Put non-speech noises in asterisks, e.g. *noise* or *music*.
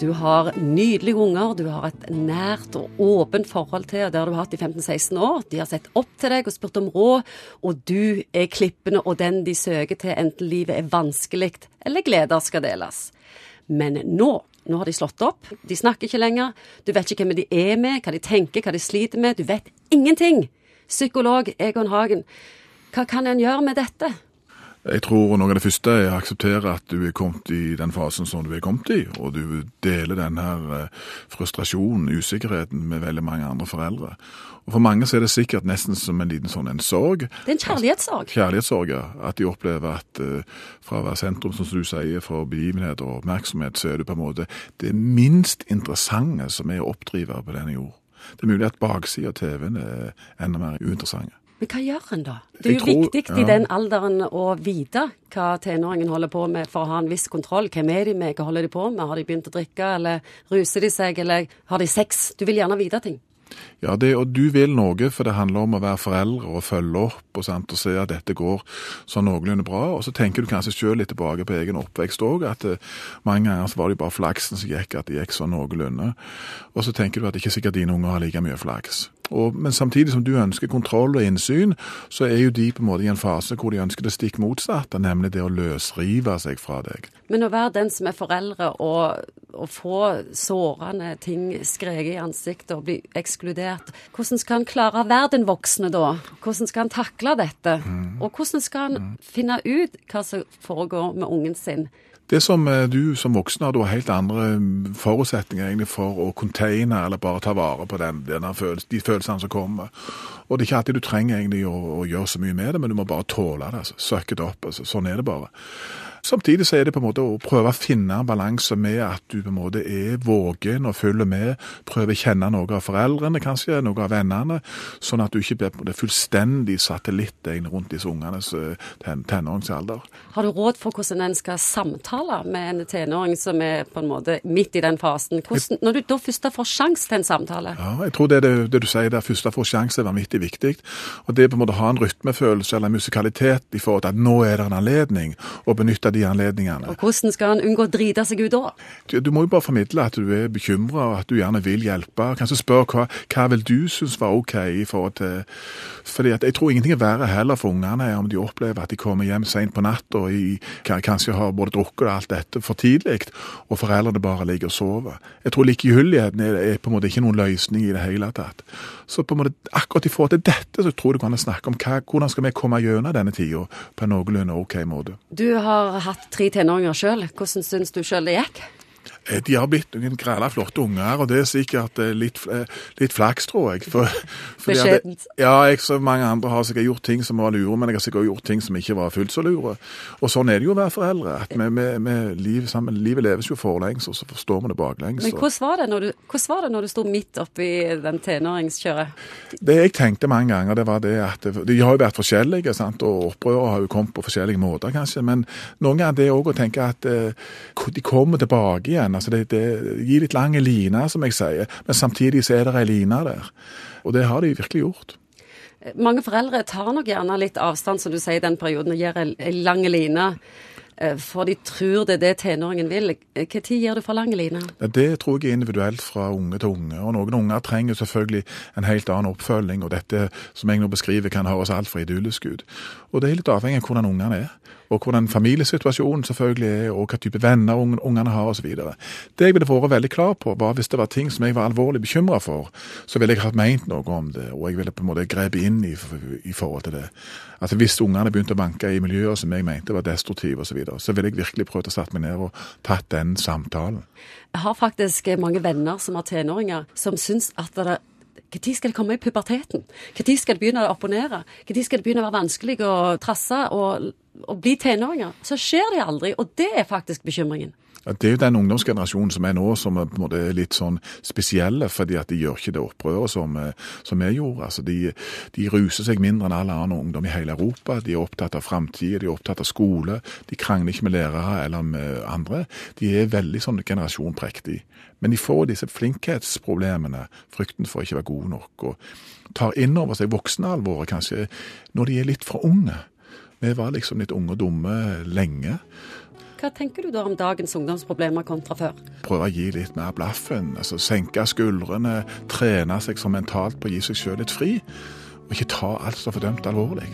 Du har nydelige unger, du har et nært og åpent forhold til, det du har hatt i 15-16 år. De har sett opp til deg og spurt om råd, og du er klippende og den de søker til, enten livet er vanskelig eller gleder skal deles. Men nå, nå har de slått opp, de snakker ikke lenger, du vet ikke hvem de er med, hva de tenker, hva de sliter med, du vet ingenting. Psykolog Egon Hagen, hva kan en gjøre med dette? Jeg tror noe av det første er å akseptere at du er kommet i den fasen som du er kommet i, og du deler den her eh, frustrasjonen, usikkerheten, med veldig mange andre foreldre. Og For mange så er det sikkert nesten som en liten sånn en sorg. Det er en kjærlighetssorg. Kjærlighetssorg, ja. At de opplever at uh, fra å være sentrum, som du sier, for begivenhet og oppmerksomhet, så er du på en måte det minst interessante som er oppdriver på denne jord. Det er mulig at baksida av TV-en er enda mer uinteressante. Men hva gjør en da? Det er jo tror- viktig ja. i den alderen å vite hva tenåringen holder på med for å ha en viss kontroll. Hvem er de med, hva holder de på med? Har de begynt å drikke, eller ruser de seg, eller har de sex? Du vil gjerne vite ting. Ja, det, og du vil noe, for det handler om å være foreldre og følge opp og, sant, og se at dette går sånn noenlunde bra. Og så tenker du kanskje selv litt tilbake på egen oppvekst òg, at eh, mange ganger så var det bare flaksen som gikk, at det gikk sånn noenlunde. Og så tenker du at det ikke sikkert dine unger har like mye flaks. Og, men samtidig som du ønsker kontroll og innsyn, så er jo de på en måte i en fase hvor de ønsker det stikk motsatte, nemlig det å løsrive seg fra deg. Men å være den som er foreldre og, og få sårende ting skreket i ansiktet og bli ekskludert, hvordan skal han klare å være den voksne da? Hvordan skal han takle dette? Og hvordan skal han finne ut hva som foregår med ungen sin? Det som eh, du som voksen har, har helt andre mm, forutsetninger egentlig for å containe eller bare ta vare på den, følelsen, de følelsene som kommer. Og det er ikke alltid du trenger egentlig å, å gjøre så mye med det, men du må bare tåle det. altså, Søkke det opp. altså, Sånn er det bare. Samtidig så er det på en måte å prøve å finne en balanse med at du på en måte er vågen og følger med, prøver å kjenne noe av foreldrene, kanskje, noe av vennene, sånn at du ikke blir fullstendig satellitt egentlig rundt disse ungenes eh, ten tenåringsalder. Har du råd for hvordan en skal samtale med en tenåring som er på en måte midt i den fasen? Hvordan, når du da først får sjanse til en samtale? Ja, jeg tror det, er det, det du sier der, først får få sjanse er vanvittig viktig. Og det på en måte å ha en rytmefølelse eller en musikalitet i forhold til at nå er det en anledning, å benytte de anledningene. Og hvordan skal han unngå å drite seg ut da? Du, du må jo bare formidle at du er bekymra, og at du gjerne vil hjelpe. Kanskje spørre hva, hva vil du synes var OK i forhold til Fordi at jeg tror ingenting er verre heller for ungene om de opplever at de kommer hjem sent på natt og i, kanskje har både drukket og alt dette for tidlig, og foreldrene bare ligger og sover. Jeg tror likegyldigheten er, er på en måte ikke noen løsning i det hele tatt. Så på en måte, akkurat i forhold til dette så tror jeg du kan snakke om hva, hvordan skal vi komme gjennom denne tida på en noenlunde OK måte. Du har hatt tre tenåringer sjøl. Hvordan syns du sjøl det gikk? Eh, De har blitt noen græla flotte unger, og det er sikkert eh, litt, eh, litt flaks, tror jeg. For, *laughs* Beskjedent. Ja, jeg som mange andre har sikkert gjort ting som var lure, men jeg har sikkert gjort ting som ikke var fullt så lure. Og sånn er det jo å være foreldre. at vi, vi, vi, liv, sammen, Livet leves jo forlengs, og så forstår vi det baklengs. Men hvordan var det når du, hvordan var det når du sto midt oppi den tenåringskjøret? Det jeg tenkte mange ganger, det var det at de har jo vært forskjellige, sant? og opprøret har jo kommet på forskjellige måter, kanskje. Men noen ganger det òg å tenke at de kommer tilbake igjen. Altså det, det gir litt lange liner, som jeg sier, men samtidig så er det ei line der. Og det har de virkelig gjort. Mange foreldre tar nok gjerne litt avstand, som du sier, i den perioden, og gir ei lang line. Eh, For de tror det er det tenåringen vil. Tid gir du for lang line? Det tror jeg er individuelt fra unge til unge. og Noen unger trenger selvfølgelig en helt annen oppfølging. og Dette som jeg nå beskriver kan høres altfor idyllisk ut. Og Det er litt avhengig av hvordan ungene er. Og hvordan familiesituasjonen selvfølgelig er, og hva type venner ung- ungene har osv. Det jeg ville vært veldig klar på, var hvis det var ting som jeg var alvorlig bekymra for, så ville jeg ha ment noe om det, og jeg ville på en måte grepet inn i, i forhold til det. Altså Hvis ungene begynte å banke i miljøer som jeg mente var destruktive osv., videre, så ville jeg virkelig prøvd å sette meg ned og tatt den samtalen. Jeg har faktisk mange venner som har tenåringer, som syns at det når skal det komme i puberteten? Når skal det begynne å opponere? Når skal det begynne å være vanskelig å trasse og, og bli tenåringer? Så skjer det aldri, og det er faktisk bekymringen. Det er jo den ungdomsgenerasjonen som er nå, som er på en måte litt sånn spesielle, fordi at de gjør ikke det opprøret som, eh, som vi gjorde. Altså, de, de ruser seg mindre enn alle andre ungdom i hele Europa. De er opptatt av framtida, de er opptatt av skole. De krangler ikke med lærere eller med andre. De er veldig sånn generasjonprektige. Men de får disse flinkhetsproblemene, frykten for ikke å være gode nok, og tar inn over seg voksenalvoret kanskje når de er litt for unge. Vi var liksom litt unge og dumme lenge. Hva tenker du da om dagens ungdomsproblemer kontra før? Prøve å gi litt mer blaffen. altså Senke skuldrene, trene seg så mentalt på å gi seg sjøl litt fri. Og ikke ta alt så fordømt alvorlig.